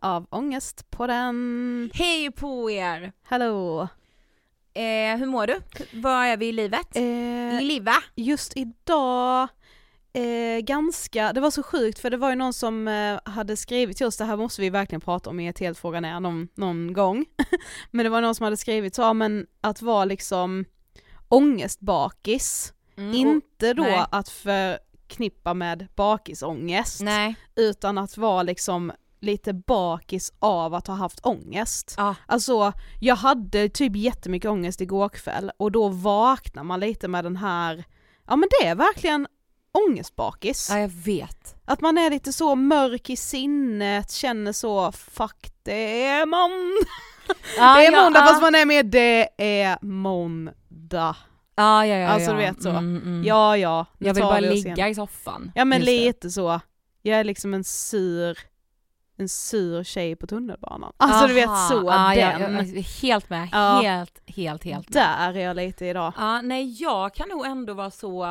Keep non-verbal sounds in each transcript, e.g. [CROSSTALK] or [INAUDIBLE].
av Ångestpodden. Hej på er! Hallå! Eh, hur mår du? Var är vi i livet? Eh, Liva? just idag, eh, ganska, det var så sjukt för det var ju någon som eh, hade skrivit just det här måste vi verkligen prata om i ett helt frågan är någon, någon gång. [LAUGHS] men det var någon som hade skrivit så, ja, men att vara liksom ångestbakis, Mm, inte då nej. att förknippa med bakisångest. Nej. utan att vara liksom lite bakis av att ha haft ångest. Ja. Alltså jag hade typ jättemycket ångest igår kväll och då vaknar man lite med den här, ja men det är verkligen ångestbakis. ja, jag vet. Att man är lite så mörk i sinnet, känner så fuck det är måndag. Ja, det är ja, måndag ja. fast man är med det är måndag. Ja, ja, ja. Alltså, ja. du vet så. Mm, mm. Ja ja, nu jag vill bara igen. ligga i soffan. Ja men Just det. lite så. Jag är liksom en sur, en sur tjej på tunnelbanan. Alltså du vet Aha. så, ja, ja, den. jag är helt med, Ja. helt, helt, helt med. Där är jag lite idag. Ja, nej jag kan nog ändå vara så,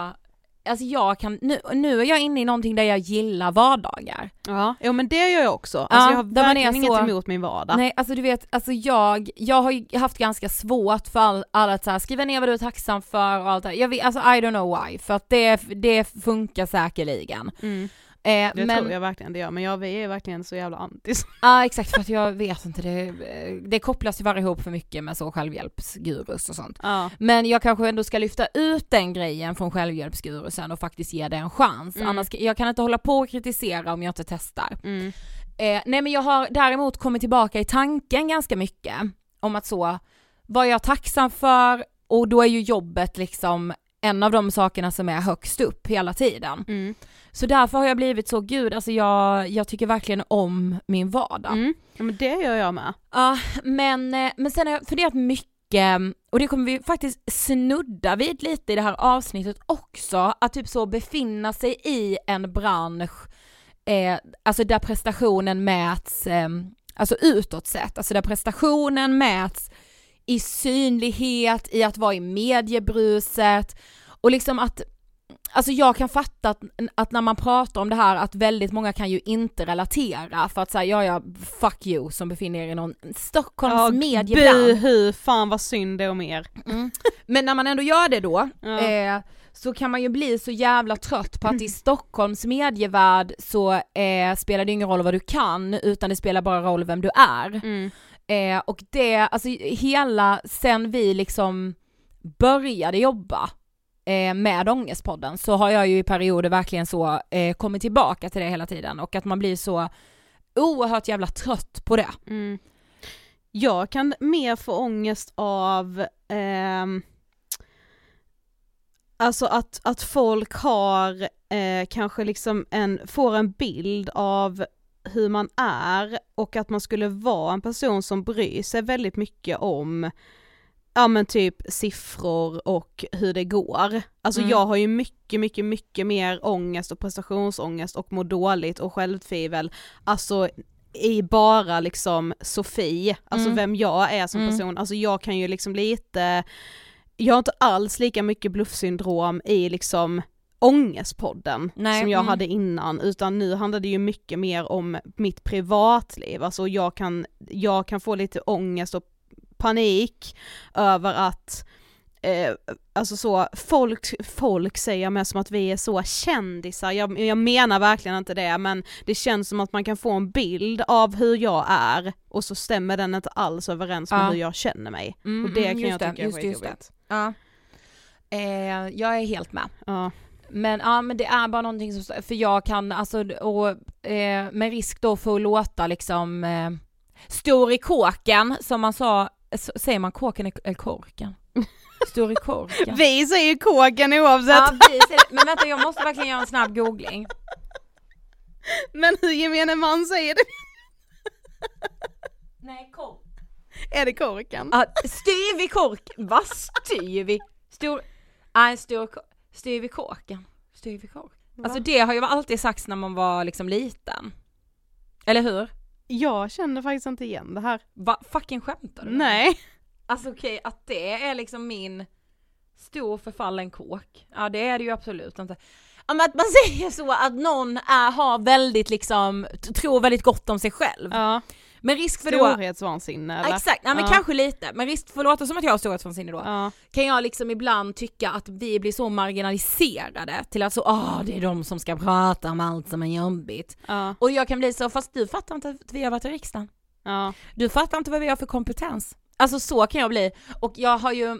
alltså jag kan, nu, nu är jag inne i någonting där jag gillar vardagar. Ja, jo men det gör jag också. Alltså jag har verkligen inget så- emot min vardag. Nej alltså du vet, alltså jag, jag har ju haft ganska svårt för all, alla att så här, skriva ner vad du är tacksam för och allt det här. Jag vet, alltså I don't know why, för att det, det funkar säkerligen. Mm, Eh, det men, tror jag verkligen det gör, men jag vi är verkligen så jävla antis. Ja exakt, för att jag vet inte, det, det kopplas ju bara ihop för mycket med så självhjälpsgurus och sånt. Ja. Men jag kanske ändå ska lyfta ut den grejen från självhjälpsgurusen och faktiskt ge det en chans. Mm. Annars, jag kan inte hålla på och kritisera om jag inte testar. Mm. Eh, nej men jag har däremot kommit tillbaka i tanken ganska mycket om att så, vad jag är tacksam för och då är ju jobbet liksom en av de sakerna som är högst upp hela tiden. Mm. Så därför har jag blivit så, gud alltså jag, jag tycker verkligen om min vardag. Mm. Ja men det gör jag med. Ja, men, eh, men sen har jag funderat mycket, och det kommer vi faktiskt snudda vid lite i det här avsnittet också, att typ så befinna sig i en bransch, eh, alltså där prestationen mäts, eh, alltså utåt sett, alltså där prestationen mäts i synlighet, i att vara i mediebruset, och liksom att Alltså jag kan fatta att, att när man pratar om det här att väldigt många kan ju inte relatera för att säga ja ja fuck you som befinner er i någon Stockholms Ja, mediebransch. buhu, fan vad synd det om er. Mm. Men när man ändå gör det då, Ja. eh, så kan man ju bli så jävla trött på att i Stockholms medievärld så eh, spelar det ingen roll vad du kan utan det spelar bara roll vem du är. Mm. Eh, och det, alltså hela, sen vi liksom började jobba eh, med Ångestpodden så har jag ju i perioder verkligen så eh, kommit tillbaka till det hela tiden och att man blir så oerhört jävla trött på det. Mm. Jag kan mer få ångest av ehm, Alltså att, att folk har eh, kanske liksom en, får en bild av hur man är och att man skulle vara en person som bryr sig väldigt mycket om ja men typ siffror och hur det går. Alltså Mm. jag har ju mycket, mycket, mycket mer ångest och prestationsångest och mår dåligt och självtvivel, alltså i bara liksom Sofie, alltså Mm. vem jag är som Mm. person, alltså jag kan ju liksom lite, jag har inte alls lika mycket bluffsyndrom i liksom ångestpodden Nej, som jag mm. hade innan utan nu handlar det ju mycket mer om mitt privatliv, alltså jag kan, jag kan få lite ångest och panik över att eh, alltså så, folk, folk säger med som att vi är så kändisar, jag, jag menar verkligen inte det men det känns som att man kan få en bild av hur jag är och så stämmer den inte alls överens med Ja. hur jag känner mig. Mm, och det mm, kan jag tycka är det, just det. skitjobbigt. Ja. Eh, jag är helt med. Ja. Men ja men det är bara någonting som, för jag kan alltså, och eh, med risk då för att låta liksom eh, stor i kåken som man sa, säger man kåken eller eller korken? Stor i korken. [LAUGHS] Vi säger kåken oavsett, Ja, vi säger. Men vänta jag måste verkligen göra en snabb googling. [LAUGHS] men hur gemene man säger det, [LAUGHS] Nej, kork. är det korken? Ja, styv i kork, vad styv i? Stor, nej stor, styv i kåken. Styv i kork. Alltså det har ju alltid sagts när man var liksom liten. Eller hur? Jag känner faktiskt inte igen det här. Va, fucking skämtar du? Nej. Alltså okej, att det är liksom min stor förfallen kåk. Ja det är det ju absolut inte. Ja men att man [LAUGHS] säger så att någon är, har väldigt liksom, tror väldigt gott om sig själv. Ja. Men risk för då... Storhetsvansinne eller? Exakt, ja, men Ja. kanske lite. Men risk för att låta som att jag har storhetsvansinne då. Ja. Kan jag liksom ibland tycka att vi blir så marginaliserade till att så, ah det är de som ska prata om allt som är jobbigt. Ja. Och jag kan bli så, fast du fattar inte att vi har varit i riksdagen. Du fattar inte vad vi har för kompetens. Alltså så kan jag bli. Och jag har ju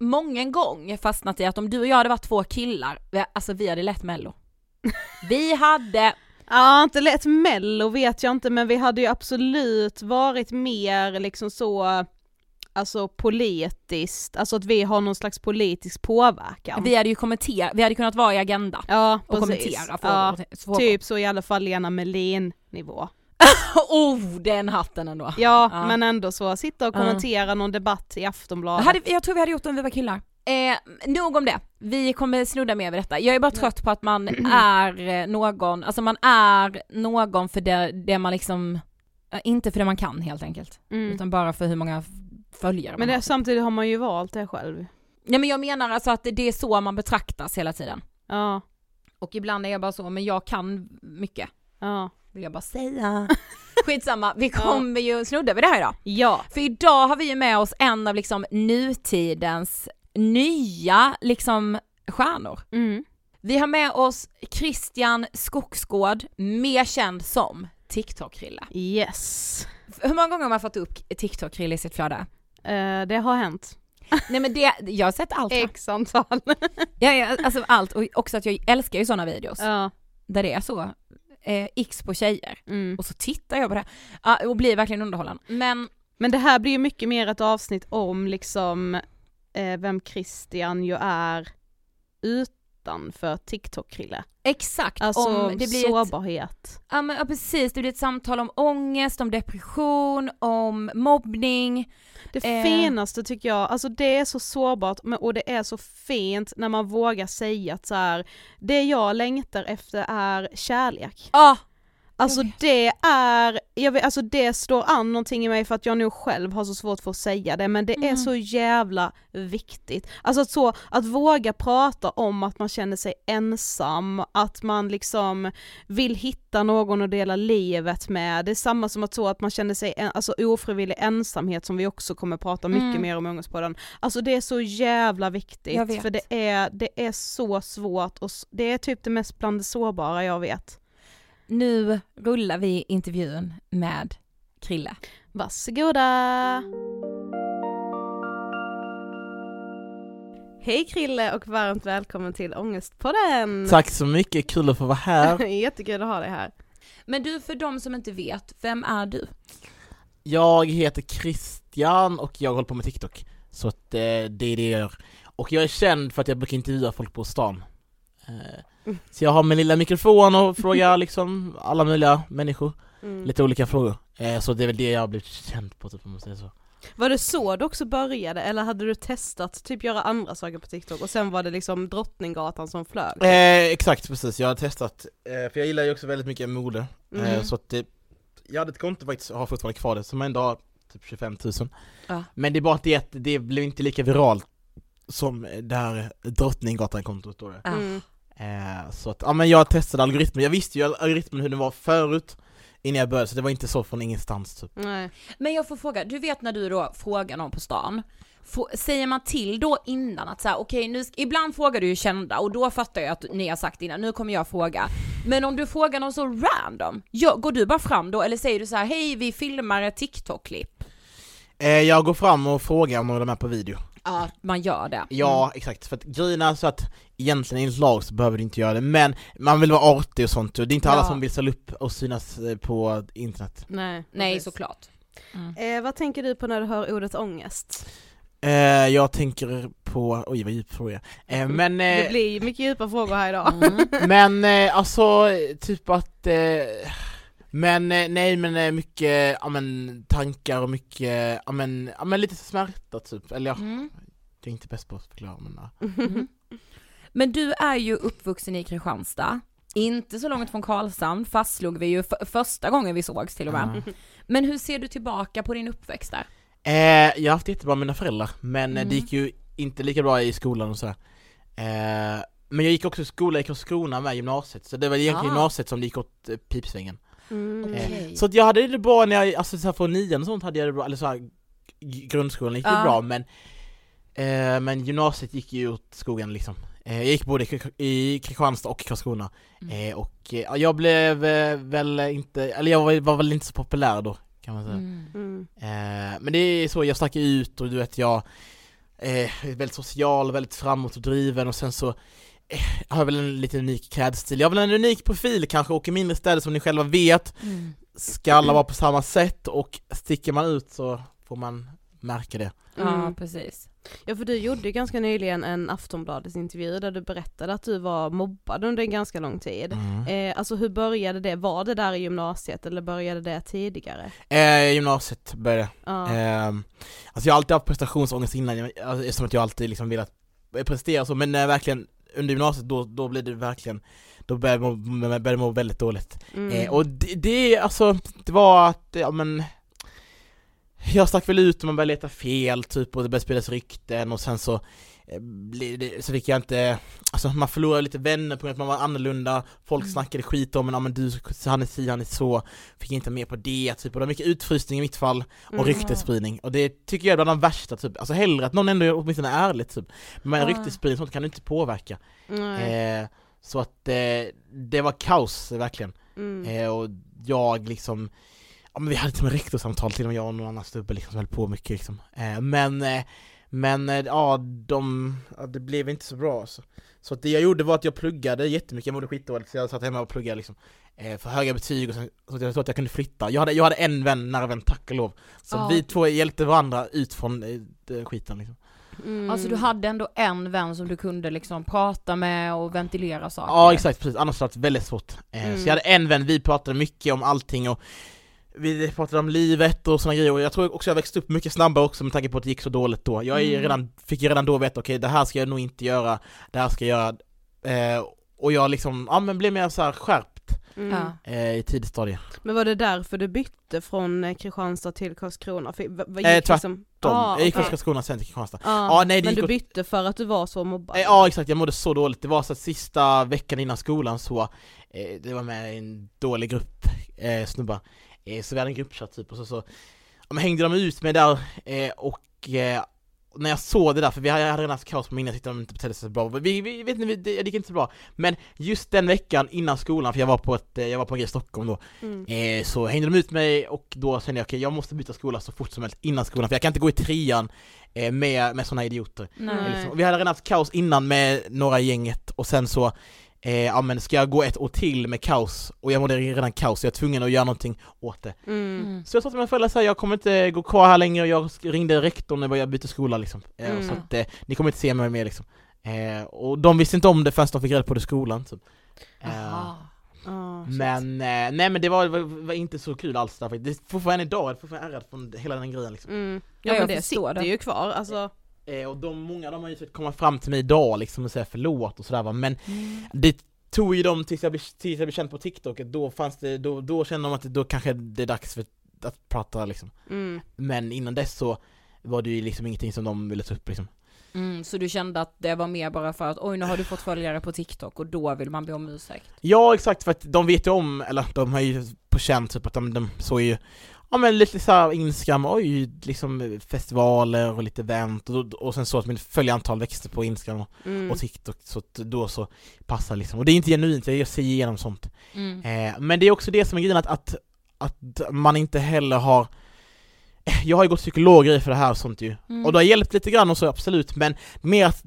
många gånger fastnat i att om du och jag hade varit två killar, vi- alltså vi hade lätt mello. [LAUGHS] Vi hade, Ja, inte lätt mello vet jag inte men vi hade ju absolut varit mer liksom så, alltså politiskt, alltså att vi har någon slags politisk påverkan. vi hade ju kommenterat, vi hade kunnat vara i Agenda ja, och precis. kommentera frågor. Ja, typ så i alla fall Lena Melin nivå. [LAUGHS] oh, den hatten ändå. Ja, Ja. men ändå så, sitta och kommentera någon debatt i Aftonbladet. Hade, jag tror vi hade gjort det om vi var killar. Eh, nog om det, vi kommer snudda mer vid detta. Jag är bara trött på att man [CLEARS THROAT] är eh, någon, alltså man är någon för det, det man liksom, inte för det man kan helt enkelt. mm. Utan bara för hur många följare man Men har. det, samtidigt har man ju valt det själv. Nej men jag menar alltså att det, är så man betraktas hela tiden. Ja, Och ibland är jag bara så, men jag kan mycket. ja. Vill jag bara säga. [LAUGHS] Skitsamma, vi kommer ju snudda vid det här idag. Ja, För idag har vi ju med oss en av liksom nutidens nya liksom stjärnor. mm. Vi har med oss Christian Skogsgård, mer känd som TikTok-Krille. yes. Hur många gånger har man fått upp TikTok-Krille i sitt flöde? Eh, det har hänt. [LAUGHS] Nej men det, jag har sett allt. X antal. [LAUGHS] Ja, ja, alltså allt och också att jag älskar ju sådana videos ja. där det är så, eh, x på tjejer Mm. och så tittar jag på det och blir verkligen underhållen. Men Men det här blir ju mycket mer ett avsnitt om liksom eh, vem Christian ju är utanför TikTok-Krille. exakt, Alltså om det blir ett, sårbarhet. ja, men, ja precis, det blir ett samtal om ångest, om depression, om mobbning. Det Eh. finaste tycker jag, alltså det är så sårbart och det är så fint när man vågar säga att så här, det jag längtar efter är kärlek. Ah, Alltså det är, jag vet, alltså det står an någonting i mig för att jag nog själv har så svårt för att säga det men det är Mm. så jävla viktigt. Alltså att, så, att våga prata om att man känner sig ensam, att man liksom vill hitta någon att dela livet med. Det är samma som att så att man känner sig, en, alltså ofrivillig ensamhet som vi också kommer prata mycket Mm. mer om i Ångestpodden. Alltså det är så jävla viktigt för det är, det är så svårt och det är typ det mest bland det sårbara jag vet. Nu rullar vi intervjun med Krille. Varsågoda! Hej Krille och varmt välkommen till Ångestpodden! Tack så mycket, kul att få vara här. [LAUGHS] Jättekul att ha dig här. Men du, för de som inte vet, vem är du? Jag heter Christian och jag håller på med TikTok. Så att eh, det är det jag gör. Och jag är känd för att jag brukar intervjua folk på stan. Eh, så jag har min lilla mikrofon och frågar [LAUGHS] liksom alla möjliga människor, Mm. lite olika frågor. Eh, så det är väl det jag har blivit känd på typ om man säger så. Var det så du också började eller hade du testat typ göra andra saker på TikTok och sen var det liksom Drottninggatan som flög? Eh, exakt, precis. Jag har testat, eh, för jag gillar ju också väldigt mycket mode. Eh, Mm. så att det, jag hade ett konto faktiskt, och har fortfarande kvar det, som ändå har typ 25 000. Ja. Men det är bara det att det blev inte lika viralt som det här Drottninggatan-kontot då. Mm. Eh, så att, ja men jag testade algoritmen, jag visste ju algoritmen hur den var förut innan jag började, så det var inte så från ingenstans typ. Nej. Men jag får fråga, du vet när du då frågar någon på stan, få, säger man till då innan att så här, okej nu, ibland frågar du ju kända och då fattar jag att ni har sagt innan, nu kommer jag fråga. Men om du frågar någon så random, går du bara fram då eller säger du så här, hej vi filmar ett TikTok-klipp? Eh, jag går fram och frågar om de är med på video. Ja, man gör det. Ja, exakt, för att grejen är så att egentligen enligt lag så behöver du inte göra det, men man vill vara artig och sånt, och det är inte alla Ja. som vill ställa upp och synas eh, på internet. Nej, Nej, precis. såklart. Eh, vad tänker du på när du hör ordet ångest? Eh, jag tänker på, oj vad djup fråga. Eh, men, Det eh, blir mycket djupa frågor här idag. Mm. [LAUGHS] men eh, alltså, typ att eh, men eh, nej men eh, mycket, ja men tankar och mycket, ja men, ja men lite smärta typ, eller ja, Mm. jag är inte bäst på att förklara men ja. Mm. Men du är ju uppvuxen i Kristianstad, inte så långt från Karlshamn fastslog vi ju för, första gången vi sågs till och med. Ja. Men hur ser du tillbaka på din uppväxt där? Eh, jag har haft jättebra med mina föräldrar, men eh, Mm. det gick ju inte lika bra i skolan och sådär. Eh, men jag gick också i skola i Karlskrona med gymnasiet, så det var egentligen Ah. gymnasiet som det gick åt pipsvängen. Mm. Eh, Okej. Så att jag hade det bra när jag, alltså så här från nian och sånt hade jag det bra, eller så här, grundskolan gick det Ja. bra men eh, Men gymnasiet gick ju åt skogen liksom eh, Jag gick både i Kri- i Kristianstad och Karlskrona Mm. eh, Och eh, ja, jag blev eh, väl inte, eller jag var, var väl inte så populär då kan man säga Mm. Mm. eh, Men det är så, jag stack ut och du vet jag eh, är väldigt social, väldigt framåt och driven och sen så har jag väl en lite unik klädstil, jag har väl en unik profil kanske, och i mindre städer som ni själva vet Mm. ska alla vara på samma sätt och sticker man ut så får man märka det. Ja, Mm. precis. Ja för du gjorde ju ganska nyligen en Aftonbladets intervju där du berättade att du var mobbad under en ganska lång tid. Eh, alltså hur började det? Var det där i gymnasiet eller började det tidigare? Eh, gymnasiet började. Ja. Eh, alltså jag har alltid haft prestationsångest innan, alltså, eftersom att jag alltid liksom velat prestera så, men när jag verkligen under gymnasiet då, då blev det verkligen då började jag må, började må väldigt dåligt. Mm. Eh, och det, det, alltså, det var att, ja men Jag stack väl ut och man började leta fel typ och det började spridas rykten och sen så blir så fick jag inte, alltså man förlorade lite vänner på grund av att man var annorlunda, folk Mm. snackade skit om en, ja men du, han är si, han är så, fick inte med på det typ, och det var mycket utfrysning i mitt fall, och Mm. ryktesspridning, och det tycker jag är bland de värsta typ, alltså hellre att någon ändå är åtminstone är ärlig typ, men Ja. ryktesspridning sånt kan du inte påverka. Nej. Eh, så att eh, det var kaos verkligen. Mm. Eh, och jag liksom, ja men vi hade till och med rektorsamtal till och med jag och någon annan snubbe liksom som höll på mycket liksom. Eh, men, eh, men eh, ja, de, ja, det blev inte så bra alltså. Så att det jag gjorde var att jag pluggade jättemycket, jag mådde skitdåligt så jag satt hemma och pluggade liksom. Eh, för höga betyg och sen, så att jag trodde att jag kunde flytta. Jag hade, jag hade en vän, nära vän, tack och lov. Så Ja. vi två hjälpte varandra ut från eh, skiten liksom. Mm. Alltså du hade ändå en vän som du kunde liksom prata med och ventilera saker Ja exakt, precis, annars hade det varit väldigt svårt. Eh, Mm. Så jag hade en vän, vi pratade mycket om allting och vi pratade om livet och sådana grejer och jag tror också jag växte upp mycket snabbare också med tanke på att det gick så dåligt då. Jag är Mm. redan, fick ju redan då veta, okej det här ska jag nog inte göra, det här ska jag göra. Eh, och jag liksom, ja men blev mer så här skärpt Mm. Eh, i tidigt stadie. Men var det därför du bytte från eh, Kristianstad till Karlskrona? För, v- v- Eh, gick liksom... De, Ah, jag gick okej. från Karlskrona sen till Kristianstad. Ja, Ja, nej, det men du åt- bytte för att du var så mobbad? Eh, Ja exakt, jag mådde så dåligt. Det var så att sista veckan innan skolan så, eh, det var med en dålig grupp eh, snubbar. Eh, så vi hade en gruppchatt typ och så, så ja, hängde de ut mig där eh, och eh, när jag såg det där, för vi hade jag redan haft kaos på minnet, tyckte de inte betedde sig så bra. Vi, vi vet vi- det gick inte så bra. Men just den veckan innan skolan, för jag var på ett, jag var på en grej i Stockholm då, Mm. Eh, så hängde de ut mig och då kände jag okej, jag måste byta skola så fort som helst innan skolan för jag kan inte gå i trean eh, med, med sådana idioter. Liksom. Vi hade redan haft kaos innan med några i gänget och sen så eh, ja men ska jag gå ett år till med kaos och jag mådde redan kaos så jag är tvungen att göra någonting åt det. Mm. Mm. Så jag sa till mina föräldrar så här, jag kommer inte gå kvar här längre och jag ringde rektorn när jag bytte skola liksom. Eh, Mm. Så att eh, ni kommer inte se mig mer liksom. Eh, och de visste inte om det förrän de fick reda på det i skolan typ. Eh, Jaha. Ah, men, eh, nej men det var, var, var inte så kul alls där faktiskt. Det är fortfarande idag, jag är fortfarande ärrad från hela den grejen liksom. Mm. Ja, Ja, jag men det förstår sitter det. ju kvar, alltså. Eh, och de, många de har ju komma fram till mig idag liksom och säga förlåt och sådär va, men Mm. det tog ju dem tills jag blev, tills jag blev känd på TikTok, då fanns det, då, då kände de att då kanske det är dags för att prata liksom. Mm. Men innan dess så var det ju liksom ingenting som de ville ta upp liksom. Mm, så du kände att det var mer bara för att oj nu har du fått följare på TikTok och då vill man be om ursäkt? Ja exakt, för att de vet ju om, eller de har ju på känn typ att de, de såg ju Ja men lite såhär Instagram, oj, liksom festivaler och lite event och, och sen så att mitt följantal växte på Instagram och, Mm. och TikTok så då så passar liksom, och det är inte genuint, jag ser igenom sånt Mm. eh, Men det är också det som är grejen att, att, att man inte heller har jag har ju gått psykologer för det här och sånt ju, Mm. och det har hjälpt lite grann och så absolut, men mer att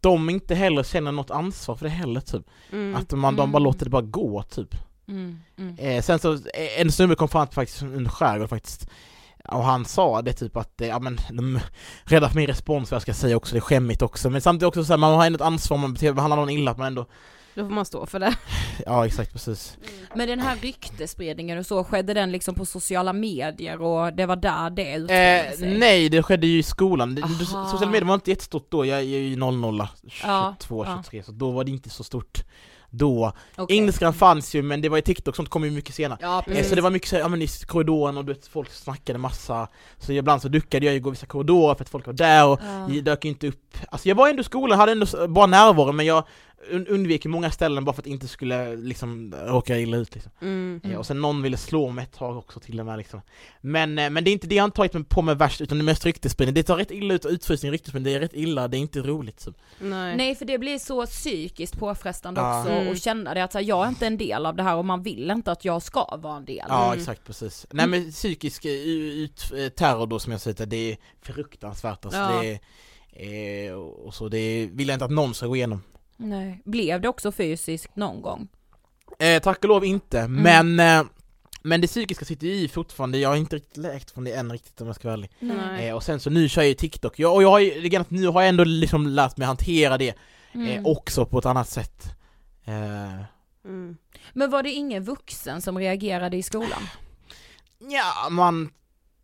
de inte heller känner något ansvar för det heller typ Mm. Att man, de bara Mm. låter det bara gå typ Mm. Mm. eh, Sen så, eh, en snubbe kom fram till faktiskt under skärgård faktiskt Och han sa det typ att, eh, ja men de räddar för min respons vad jag ska säga också, det är skämmigt också Men samtidigt också så här, man har ändå ett ansvar om man behandlar någon illa att man ändå Då får man stå för det. [LAUGHS] Ja exakt precis Men den här ryktespridningen och så, skedde den liksom på sociala medier och det var där det eh, sig? Nej det skedde ju i skolan, Aha. sociala medier var inte jättestort då, jag är ju 00, 22, Ja, 23 så då var det inte så stort då. Okej. Instagram fanns ju men det var ju TikTok, sånt kom ju mycket senare. Ja, Eh. Så det var mycket så, ja men i korridoren och du vet, folk snackade massa. Så ibland så duckade jag ju gå vissa korridorer för att folk var där och jag dök inte upp. Alltså jag var ändå i skolan, hade ändå bra närvaro men jag un- undvek många ställen bara för att inte skulle liksom råka illa ut liksom. Mm. Eh, Och sen någon ville slå mig ett tag också till och med liksom. Men, eh, men det är inte det jag har tagit på mig värst utan det är mest ryktesspridning Det tar rätt illa ut och utfrysning ryktesspridning, det är rätt illa, det är inte roligt typ. Nej. Nej för det blir så psykiskt påfrestande Ja. också Mm. och känna det att så här, jag är inte en del av det här och man vill inte att jag ska vara en del. Ja Mm. exakt precis. Nej men psykisk eh, ut, terror då som jag säger, det är fruktansvärt alltså. Ja. Det är, och så det vill jag inte att någon ska gå igenom. Nej. Blev det också fysiskt någon gång? Eh, tack och lov inte, men eh, men det psykiska sitter ju i fortfarande, jag har inte riktigt läkt från det än riktigt om jag ska vara ärlig. Nej. Eh, och sen så nu kör jag ju TikTok, jag, och jag har ju, nu har jag ändå liksom lärt mig hantera det Mm. eh, också på ett annat sätt. Eh, Mm. Men var det ingen vuxen som reagerade i skolan? ja, man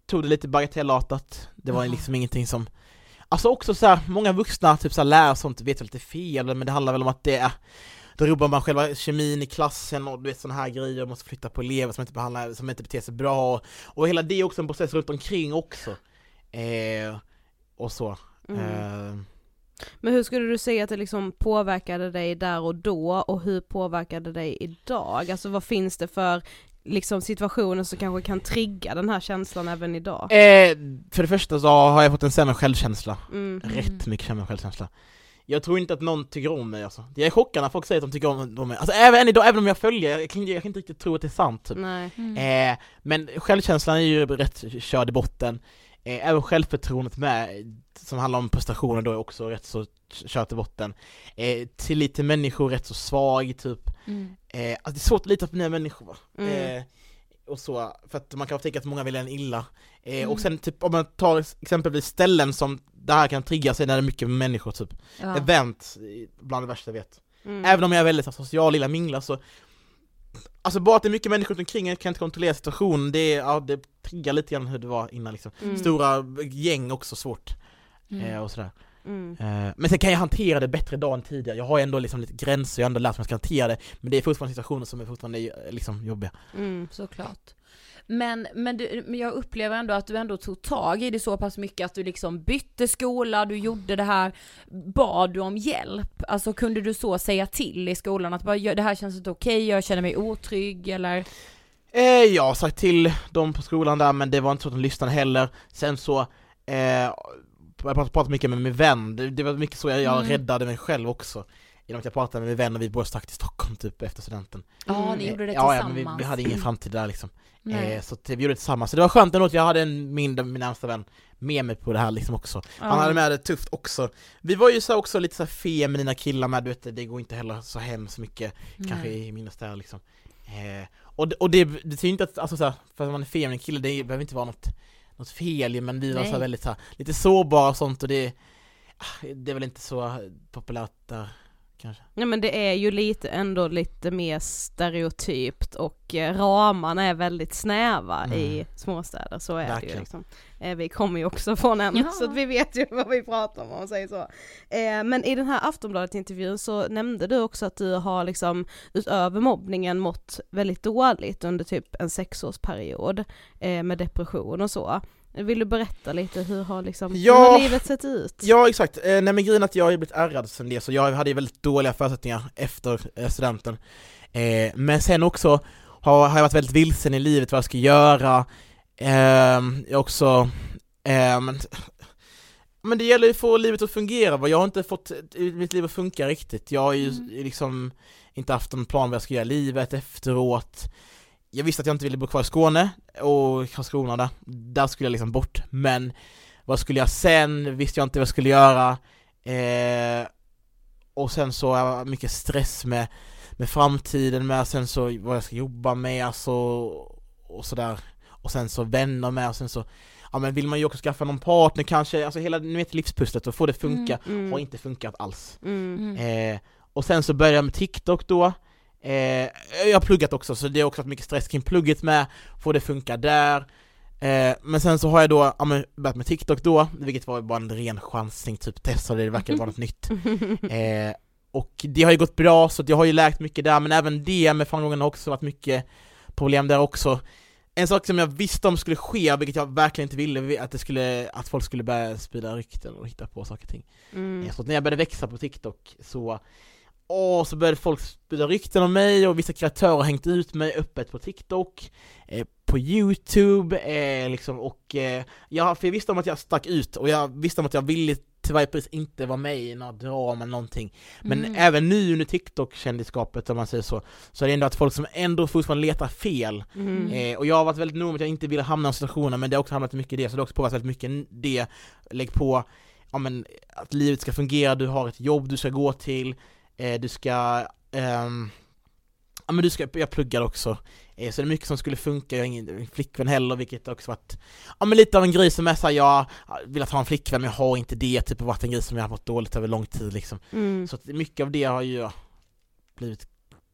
tog det lite bagatellartat, det var liksom ingenting som Alltså också så här, många vuxna typ så här, lär och sånt vet väl lite fel, men det handlar väl om att det är då rubbar man själva kemin i klassen och du vet sådana här grejer, måste flytta på elever som inte behandlar, som inte beter sig bra och, och hela det är också en process runt omkring också. Eh, och så. Mm. Eh, Men hur skulle du säga att det liksom påverkade dig där och då och hur påverkade det dig idag? Alltså vad finns det för liksom situationer som kanske kan trigga den här känslan även idag? eh, för det första så har jag fått en sämre självkänsla, Mm. rätt mycket sämre självkänsla. Jag tror inte att någon tycker om mig alltså. Jag är chockad när folk säger att de tycker om, om mig. Alltså även än idag, även om jag följer, jag kan, jag kan inte riktigt tro att det är sant typ. Nej. Eh, men självkänslan är ju rätt körd i botten. Eh, även självförtroendet med, som handlar om prestationer då är också rätt så kört i botten. Eh, till människor rätt så svag typ. Mm. Eh, alltså det är svårt att lita på nya människor? Mm. Eh, och så, för att man kan tänka att många vill en illa. Eh, Mm. Och sen typ om man tar exempelvis ställen som det här kan trigga sig när det är mycket människor typ. Ja. Event, eh, bland det värsta jag vet. Mm. Även om jag är väldigt social, lilla minglar så Alltså bara att det är mycket människor runt omkring en kan inte kontrollera situationen, det, ja, det triggar lite grann hur det var innan liksom. Mm. Stora gäng också svårt, Mm. eh, och sådär. Mm. Eh, men sen kan jag hantera det bättre idag än tidigare, jag har ändå liksom lite gränser, jag har ändå lärt mig att jag ska hantera det, men det är fortfarande situationer som är fortfarande eh, liksom jobbiga. Mm. Såklart. Men, men, du, men jag upplever ändå att du ändå tog tag i det så pass mycket att du liksom bytte skola, du gjorde det här, bad du om hjälp? Alltså kunde du så säga till i skolan att bara, "Ja, det här känns inte okej, jag känner mig otrygg eller? Eh, jag har sagt till dem på skolan där, men det var inte så att de lyssnade heller. Sen så, eh, jag pratade, pratade mycket med min vän, det, det var mycket så jag, jag Mm. räddade mig själv också. Genom att jag pratade med min vän och vi båda stack till Stockholm typ efter studenten. Ja, ni Eh, gjorde det ja, ja, tillsammans. men vi, vi hade ingen framtid där liksom. Nej. Eh, så vi gjorde det tillsammans. Så det var skönt ändå att jag hade en, min, min närmsta vän med mig på det här liksom också. Han hade med det tufft också. Vi var ju så också lite så feminina killar med, du vet det går inte heller så hemskt mycket kanske i mindre städer liksom. Eh, och det, och det betyder inte att, alltså så här, för att man är feminin kille, det behöver inte vara något, något fel men vi var så Nej. väldigt så här, lite sårbara och sånt och det, ah, det är väl inte så populärt där kanske. Ja men det är ju lite ändå lite mer stereotypt och eh, ramarna är väldigt snäva Mm. i småstäder, så är det ju Verkligen. liksom. Eh, Vi kommer ju också från en, Ja. så att vi vet ju vad vi pratar om om man säger så. Eh, Men i den här Aftonbladet-intervjun så nämnde du också att du har liksom utöver mobbningen mått väldigt dåligt under typ en sexårsperiod med depression och så. Vill du berätta lite, hur har liksom, Ja. hur har livet sett ut? Ja exakt, eh, nej men grejen att jag har blivit ärrad sen det, så jag hade ju väldigt dåliga förutsättningar efter eh, studenten. Eh, men sen också har, har jag varit väldigt vilsen i livet vad jag ska göra. Eh, jag också, men, men det gäller ju att få livet att fungera, jag har inte fått eh, mitt liv att funka riktigt. Jag har ju liksom inte haft en plan vad jag ska göra i livet efteråt. Jag visste att jag inte ville bo kvar i Skåne och Karlskrona där, där skulle jag liksom bort, men vad skulle jag sen? Visste jag inte vad jag skulle göra. Eh, och sen så jag mycket stress med, med framtiden med, sen så vad jag ska jobba med, alltså, och sådär. Och sen så vänner med, och sen så, ja men vill man ju också skaffa någon partner kanske, alltså hela ni vet, livspusslet och få det funka, Mm. har inte funkat alls. Mm. Eh, och sen så började jag med TikTok då, eh, jag har pluggat också så det har också varit mycket stress kring plugget med, få det funka där. Eh, men sen så har jag då ja, men, börjat med TikTok då, vilket var bara en ren chansning, typ testade det, verkade vara något nytt. [LAUGHS] Eh, och det har ju gått bra, så jag har ju lärt mycket där, men även det med framgången har också varit mycket problem där också. En sak som jag visste om skulle ske, vilket jag verkligen inte ville, att, det skulle, att folk skulle börja sprida rykten och hitta på saker och ting. Mm. Eh, Så när jag började växa på TikTok så Åh, så började folk sprida rykten om mig och vissa kreatörer har hängt ut mig öppet på TikTok, eh, på Youtube, eh, liksom, och eh, jag, för jag visste om att jag stack ut och jag visste om att jag ville till varje pris inte vara med i några drama eller någonting. Men Mm. även nu under TikTok-kändisskapet om man säger så, så är det ändå att folk som ändå fortfarande letar fel. Mm. Eh, och jag har varit väldigt noga med att jag inte ville hamna i situationer, men det har också hamnat mycket i det, så det har också påverkat väldigt mycket det. Lägg på, ja men, att livet ska fungera, du har ett jobb du ska gå till, du ska, ehm, ja men du ska, jag pluggar också, eh, så det är mycket som skulle funka, jag har ingen flickvän heller, vilket också varit, ja men lite av en grej som är såhär, jag har velat ha en flickvän men jag har inte det, typ varit en grej som jag har mått dåligt över lång tid liksom. Mm. Så att mycket av det har ju blivit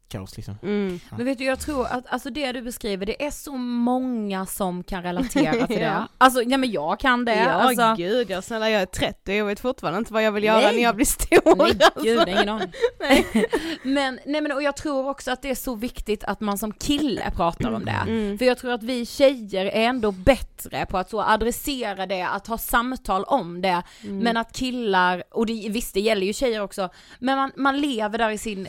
kaos liksom. Mm. Men vet du, jag tror att alltså det du beskriver, det är så många som kan relatera [LAUGHS] till Ja. det. Alltså, ja men jag kan det. Ja alltså, gud, jag, snälla jag är 30 och jag vet fortfarande inte vad jag vill göra Nej. när jag blir stor. Nej alltså. gud, ingen aning. [LAUGHS] Nej. [LAUGHS] men, nej men och jag tror också att det är så viktigt att man som kille pratar om det. Mm. För jag tror att vi tjejer är ändå bättre på att så adressera det, att ha samtal om det. Mm. Men att killar, och det, visst det gäller ju tjejer också, men man, man lever där i sin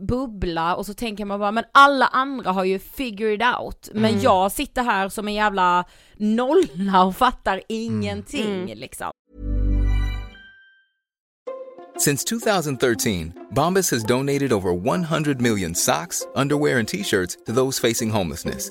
bubbla och så tänker man bara, men alla andra har ju figured out, men Mm. jag sitter här som en jävla nolla och fattar ingenting Mm. liksom. Since 2013, Bombas has donated over 100 million socks, underwear, and t shirts to those facing homelessness.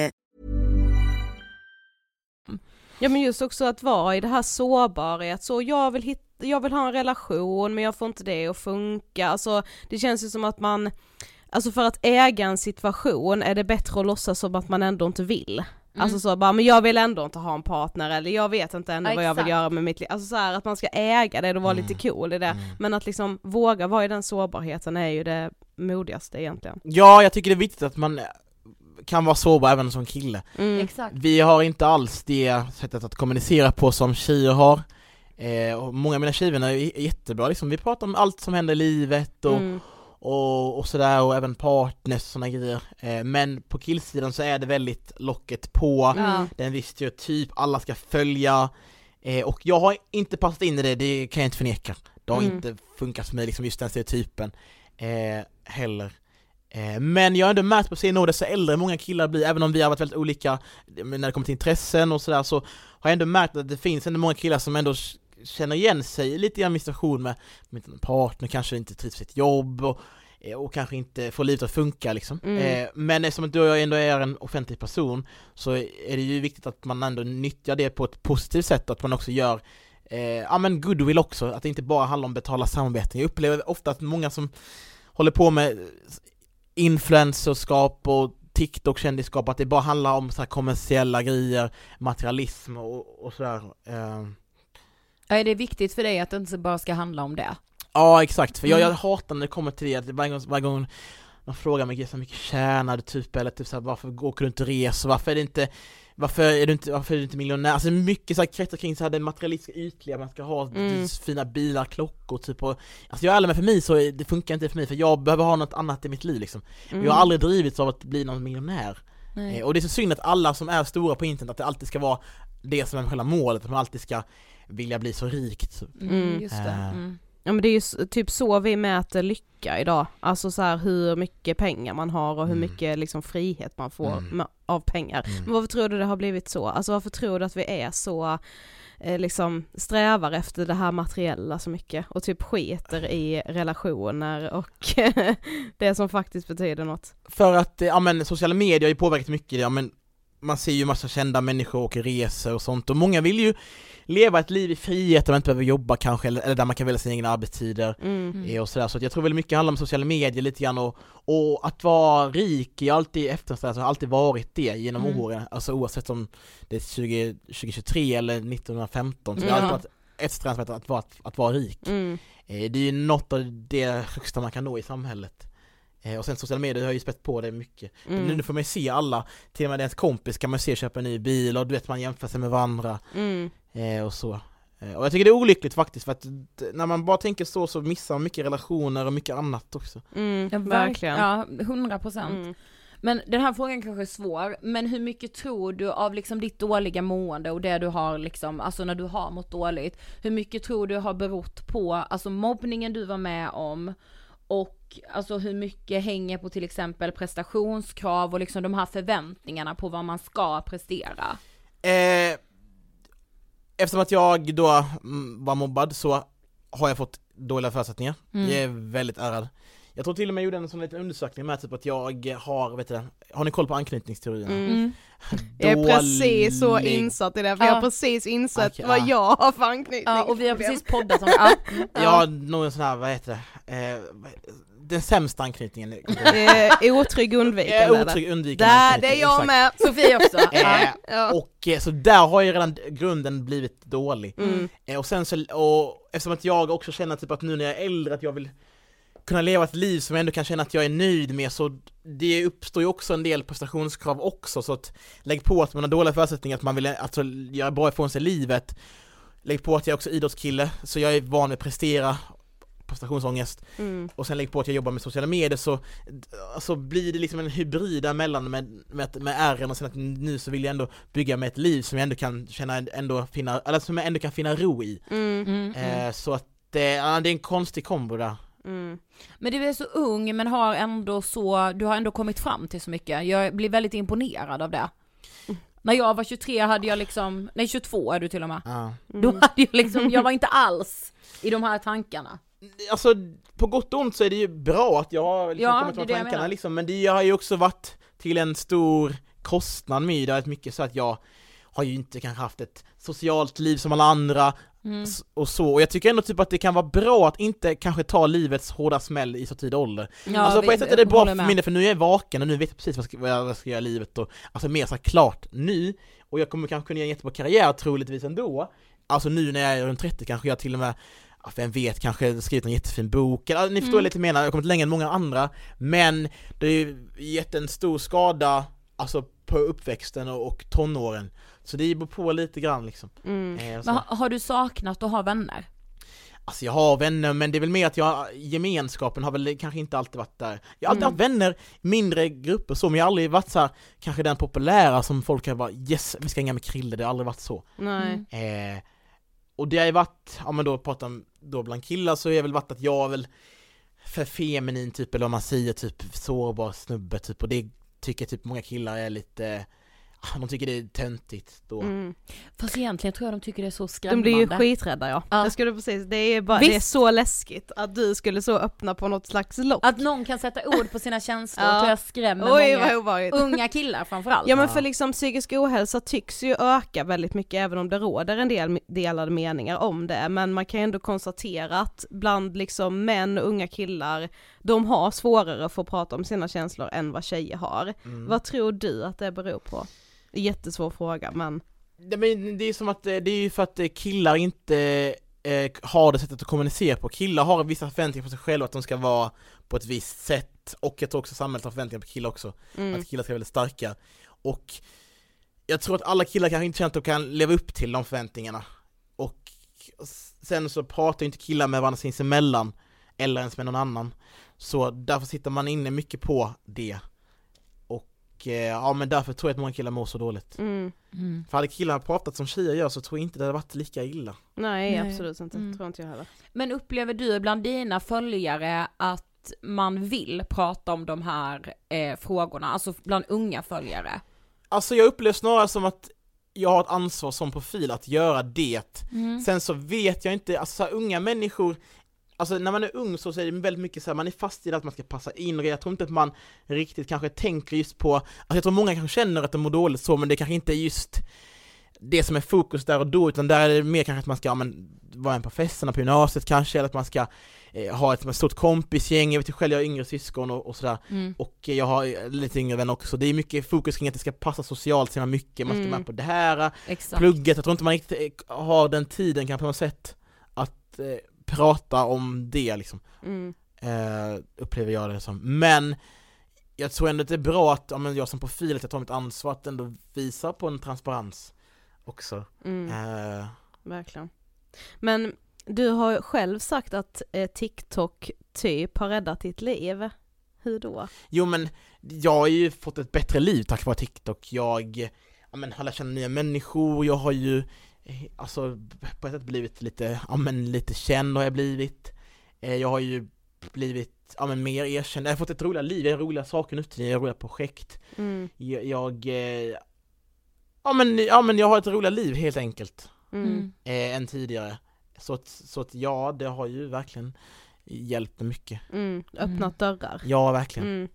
Ja men just också att vara i det här sårbara, att så jag vill hitta, jag vill ha en relation men jag får inte det att funka, alltså det känns ju som att man, alltså för att äga en situation är det bättre att låtsas som att man ändå inte vill. Alltså så bara, men jag vill ändå inte ha en partner eller jag vet inte ändå Ja, vad jag vill göra med mitt liv. Alltså så här, att man ska äga det och vara lite cool i det. Men att liksom våga vara i den sårbarheten är ju det modigaste egentligen. Ja, jag tycker det är viktigt att man kan vara sårbar även som kille. Mm. Exakt. Vi har inte alls det sättet att kommunicera på som tjejer har. Eh, och många av mina tjejvänner är jättebra, liksom. vi pratar om allt som händer i livet och, Mm. och, och sådär och även partners och sådana grejer. Eh, men på killsidan så är det väldigt locket på, Ja. det är en viss stereotyp, alla ska följa eh, och jag har inte passat in i det, det kan jag inte förneka. Det har Mm. inte funkat för mig, liksom just den stereotypen eh, heller. Eh, men jag har ändå märkt på senare år, desto äldre många killar blir, även om vi har varit väldigt olika eh, när det kommer till intressen och sådär, så har jag ändå märkt att det finns ändå många killar som ändå känner igen sig lite i situation med, med en partner, kanske inte trivs i sitt jobb och, eh, och kanske inte får livet att funka liksom. Mm. Men eftersom att du och jag ändå är en offentlig person så är det ju viktigt att man ändå nyttjar det på ett positivt sätt att man också gör ja men goodwill också, att det inte bara handlar om betala samarbeten. Jag upplever ofta att många som håller på med influencerskap och TikTok-kändisskap, att det bara handlar om så kommersiella grejer, materialism och, och sådär. Eh, Ja, det är viktigt för dig att det inte bara ska handla om det. Ja exakt, för jag, Mm. jag hatar när det kommer till det, att varje gång, varje gång de frågar mig så mycket tjänar du typ, eller typ så här, varför åker du inte resor, varför är det inte varför är du inte, varför är du inte miljonär? Alltså mycket så här kretsar kring så här det materialistiska ytliga, man ska ha Mm. fina bilar, klockor typ och, Alltså jag är ärlig med för mig så det funkar inte för mig för jag behöver ha något annat i mitt liv liksom Mm. Jag har aldrig drivits av att bli någon miljonär Nej. Eh, Och det är så synd att alla som är stora på internet, att det alltid ska vara det som är själva målet, att man alltid ska vilja bli så rikt typ. Mm, just det. Eh. Mm. Ja men det är ju typ så vi mäter lycka idag, alltså så här hur mycket pengar man har och hur Mm. mycket liksom frihet man får Mm. av pengar. Mm. Men varför tror du det har blivit så? Alltså varför tror du att vi är så, eh, liksom strävar efter det här materiella så mycket och typ skiter i relationer och [LAUGHS] det som faktiskt betyder något? För att, ja men sociala medier har ju påverkat mycket, ja men man ser ju massa kända människor och reser och sånt och många vill ju leva ett liv i frihet där man inte behöver jobba kanske, eller, eller där man kan välja sina egna arbetstider Mm. eh, och sådär, så jag tror väldigt mycket handlar om sociala medier lite grann och, och att vara rik, har alltid eftersträvat, jag har alltid varit det genom Mm. åren, alltså oavsett om det är 20, 2023 eller 1915, så jag har alltid varit eftersträvansvärt att, vara, att, att vara rik. Mm. Eh, Det är ju något av det högsta man kan nå i samhället. Eh, Och sen sociala medier har ju spett på det mycket. Mm. Nu får man ju se alla, till och med ens kompis kan man se köpa en ny bil och du vet man jämför sig med varandra Mm. eh, och så. Eh, Och jag tycker det är olyckligt faktiskt för att när man bara tänker så så missar man mycket relationer och mycket annat också. Mm. Ja, verk- Verkligen. Ja, 100 procent. Mm. Men den här frågan kanske är svår, men hur mycket tror du av liksom ditt dåliga mående och det du har liksom, alltså när du har mått dåligt, hur mycket tror du har berott på, alltså mobbningen du var med om och alltså hur mycket hänger på till exempel prestationskrav och liksom de här förväntningarna på vad man ska prestera? Eh, eftersom att jag då mm, var mobbad så har jag fått dåliga förutsättningar. Mm. Jag är väldigt ärad. Jag tror till och med jag gjorde en sån liten undersökning med typ att jag har, vet du, har ni koll på anknytningsteorierna? Mm. [LAUGHS] Jag är precis så insatt i det, för jag Ja. har precis insett Okej, vad ja. jag har för anknytning. Ja, och vi har precis poddat om [LAUGHS] det. Ja. Mm. Har nog en sån här, vad heter det, eh, den sämsta anknytningen. [LAUGHS] Eh, otrygg undvikande. Eh, otrygg undvikande Där, det är jag exakt. med. Sofie också. Ja. Eh, Ja. och eh, så där har ju redan grunden blivit dålig. Mm. Eh, och sen så, och eftersom att jag också känner typ att nu när jag är äldre att jag vill kunna leva ett liv som jag ändå kan känna att jag är nöjd med så det uppstår ju också en del prestationskrav också så att lägg på att man har dåliga förutsättningar att man vill alltså göra bra ifrån sig livet lägg på att jag också är idrottskille så jag är van vid att prestera prestationsångest Mm. och sen lägg på att jag jobbar med sociala medier så alltså blir det liksom en hybrid däremellan med, med, med R'n och sen att nu så vill jag ändå bygga med ett liv som jag ändå kan känna ändå finna, eller som jag ändå kan finna ro i. Mm. Mm, mm. Eh, så att det, ja, det är en konstig kombo där. Mm. Men du är så ung men har ändå så, du har ändå kommit fram till så mycket. Jag blir väldigt imponerad av det. När jag var 23 hade jag liksom, nej 22 är du till och med. Ja. Mm. Då hade jag liksom, jag var inte alls i de här tankarna. Alltså på gott och ont så är det ju bra att jag har liksom Ja, kommit jag tankarna liksom, men det har ju också varit till en stor kostnad med det, mycket så att jag har ju inte kanske haft ett socialt liv som alla andra Mm. och så, och jag tycker ändå typ att det kan vara bra att inte kanske ta livets hårda smäll i så tidig ålder. Ja, alltså på ett sätt är det bra för del, för nu är jag vaken och nu vet jag precis vad, ska, vad jag jag ska göra i livet och alltså mer så klart nu, och jag kommer kanske kunna göra en jättebra karriär troligtvis ändå, alltså nu när jag är runt 30 kanske jag till och med vem vet, kanske skrivit en jättefin bok, eller, ni förstår Mm. lite jag menar, jag har kommit längre än många andra, men det har ju gett en stor skada, alltså på uppväxten och, och tonåren, så det beror på lite grann liksom. Mm. Eh. Men har, har du saknat att ha vänner? Alltså jag har vänner men det är väl mer att jag, gemenskapen har väl kanske inte alltid varit där. Jag har alltid Mm. haft vänner, mindre grupper så, men jag har aldrig varit så här, kanske den populära som folk har bara yes, vi ska hänga med Krille, det har aldrig varit så. Nej. Eh, och det har ju varit, ja men då pratar om, då bland killar så har det väl varit att jag är väl för feminin typ, eller vad man säger, typ sårbar snubbe typ, och det tycker typ många killar är lite, de tycker det är töntigt då. Mm. Fast egentligen tror jag de tycker det är så De skrämmande. blir ju skiträdda ja. Ja. Jag skulle precis, det är, bara, det är så läskigt att du skulle så öppna på något slags lock. Att någon kan sätta ord på sina känslor Ja. tror jag skrämmer Oj många unga killar framförallt. Ja men Ja. för liksom psykisk ohälsa tycks ju öka väldigt mycket även om det råder en del delade meningar om det men man kan ju ändå konstatera att bland liksom män och unga killar de har svårare att prata om sina känslor än vad tjejer har. Mm. Vad tror du att det beror på? Jättesvår fråga men Det, men det är som att, eh, det är ju för att eh, killar inte eh, har det sättet att kommunicera på. Killar har vissa förväntningar på sig själva att de ska vara på ett visst sätt och jag tror också samhället har förväntningar på killar också. mm. Att killar ska vara väldigt starka. Och jag tror att alla killar kanske inte känner att de kan leva upp till de förväntningarna. Och sen så pratar ju inte killar med varandra sinsemellan, eller ens med någon annan. Så därför sitter man inne mycket på det. Och eh, ja men därför tror jag att många killar mår så dåligt. Mm. Mm. För hade killarna pratat som tjejer gör så tror jag inte det hade varit lika illa. Nej, Nej. absolut inte, Mm. tror inte jag heller. Men upplever du bland dina följare att man vill prata om de här eh, frågorna, alltså bland unga följare? Alltså jag upplever snarare som att jag har ett ansvar som profil att göra det. Mm. Sen så vet jag inte, alltså så unga människor Alltså när man är ung så är det väldigt mycket så här, man är fast i det att man ska passa in och jag tror inte att man riktigt kanske tänker just på, alltså jag tror många kanske känner att de mår dåligt så men det kanske inte är just det som är fokus där och då utan där är det mer kanske att man ska ja, men, vara en på festerna på gymnasiet kanske eller att man ska eh, ha ett stort kompisgäng, jag vet ju själv jag har yngre syskon och, och sådär Mm. och jag har eh, lite yngre vänner också, det är mycket fokus kring att det ska passa socialt så mycket, man ska Mm. med på det här, Exakt. plugget, jag tror inte man riktigt eh, har den tiden kanske på något sätt att eh, prata om det liksom, Mm. eh, upplever jag det som. Men jag tror ändå att det är bra att, ja, jag som profil, att jag tar mitt ansvar att ändå visa på en transparens också. Mm. Eh, Verkligen. Men du har själv sagt att eh, TikTok typ har räddat ditt liv. Hur då? jo men jag har ju fått ett bättre liv tack vare TikTok, jag ja, men, har lärt känna nya människor, jag har ju alltså på ett sätt blivit lite, ja men lite känd har jag blivit, eh, jag har ju blivit, ja men mer erkänd, jag har fått ett roligt liv, jag har roliga saker nu jag har roliga projekt, Mm. jag, jag eh, ja, men, ja men jag har ett roligt liv helt enkelt, Mm. Mm. eh, än tidigare. Så att, så att ja, det har ju verkligen hjälpt mycket. Mm. Öppnat dörrar. Ja, verkligen.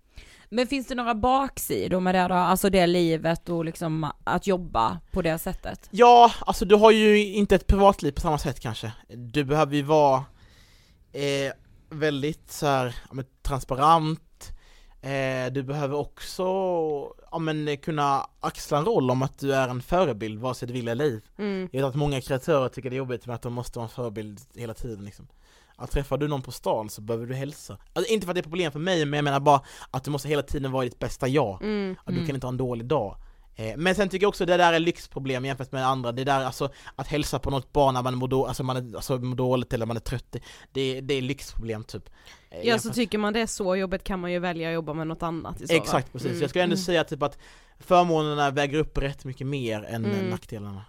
Men finns det några baksidor med det då, alltså det livet och liksom att jobba på det sättet? Ja, alltså du har ju inte ett privatliv på samma sätt kanske. Du behöver ju vara eh, väldigt så här, ja, transparent, eh, du behöver också ja, men, kunna axla en roll om att du är en förebild, vare sig du vill eller ej. Mm. Jag vet att många kreatörer tycker det är jobbigt med att de måste vara en förebild hela tiden liksom. Att träffar du någon på stan så behöver du hälsa. Alltså, inte för att det är problem för mig, men jag menar bara att du måste hela tiden vara ditt bästa jag. Mm. Att du Mm. kan inte ha en dålig dag. Eh, Men sen tycker jag också det där är lyxproblem jämfört med andra, det där alltså att hälsa på något barn när man mår, då, alltså man är, alltså mår dåligt eller man är trött, det, det är lyxproblem typ. Eh, Ja så jämfört- tycker man det är så jobbigt kan man ju välja att jobba med något annat i så. Exakt, precis. Mm. Jag skulle ändå Mm. säga typ att förmånerna väger upp rätt mycket mer än Mm. nackdelarna.